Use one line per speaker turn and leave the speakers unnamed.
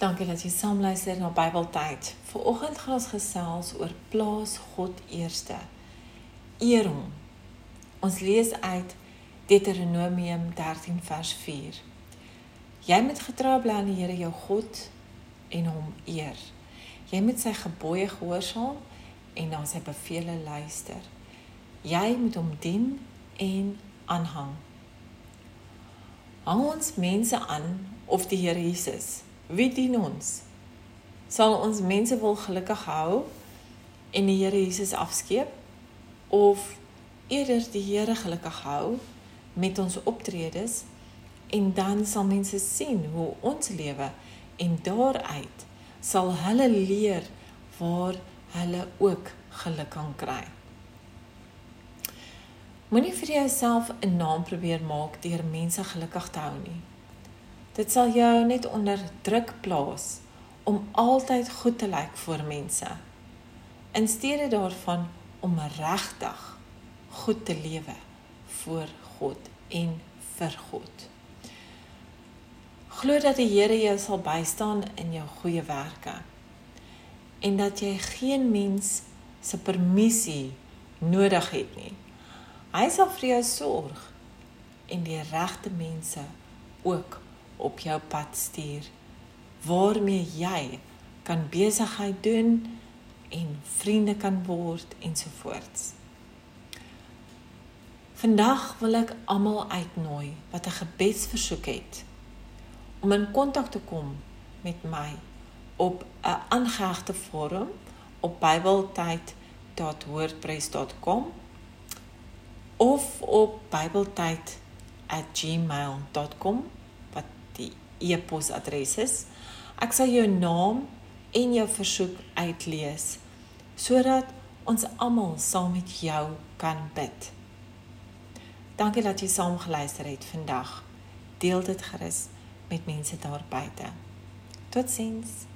Dankie dat jy saam luister na Bybeltyd. Vanoggend gaan ons gesels oor plaas God eerste. Eer hom. Ons lees uit Deuteronomium 13 vers 4. Jy moet getrou bly aan die Here jou God en hom eer. Jy moet sy gebooie gehoorsaam en na sy beveel luister. Jy moet hom dien en aanhang. Hang ons mense aan of die Here Jesus Wie dien ons? Sal ons mense wil gelukkig hou en die Here Jesus afskeep of eerder die Here gelukkig hou met ons optredes en dan sal mense sien hoe ons lewe en daaruit sal hulle leer waar hulle ook geluk kan kry. Moenie vir jouself 'n naam probeer maak deur mense gelukkig te hou nie. Dit sal jou net onder druk plaas om altyd goed te lyk vir mense. In steede daarvan om regtig goed te lewe vir God en vir God. Glo dat die Here jou sal bystaan in jou goeie werke en dat jy geen mens se permissie nodig het nie. Hy sal vir jou sorg en die regte mense ook op jou pad stuur waarmee jy kan besigheid doen en vriende kan word ensovoorts. Vandag wil ek almal uitnooi wat 'n gebedsversoek het om in kontak te kom met my op 'n aangehegte forum op bybeltyd.wordpress.com of op bybeltyd@gmail.com e-posadres is. Ek sal jou naam en jou versoek uitlees sodat ons almal saam met jou kan bid. Dankie dat jy saam geluister het vandag. Deel dit gerus met mense daar buite. Totsiens.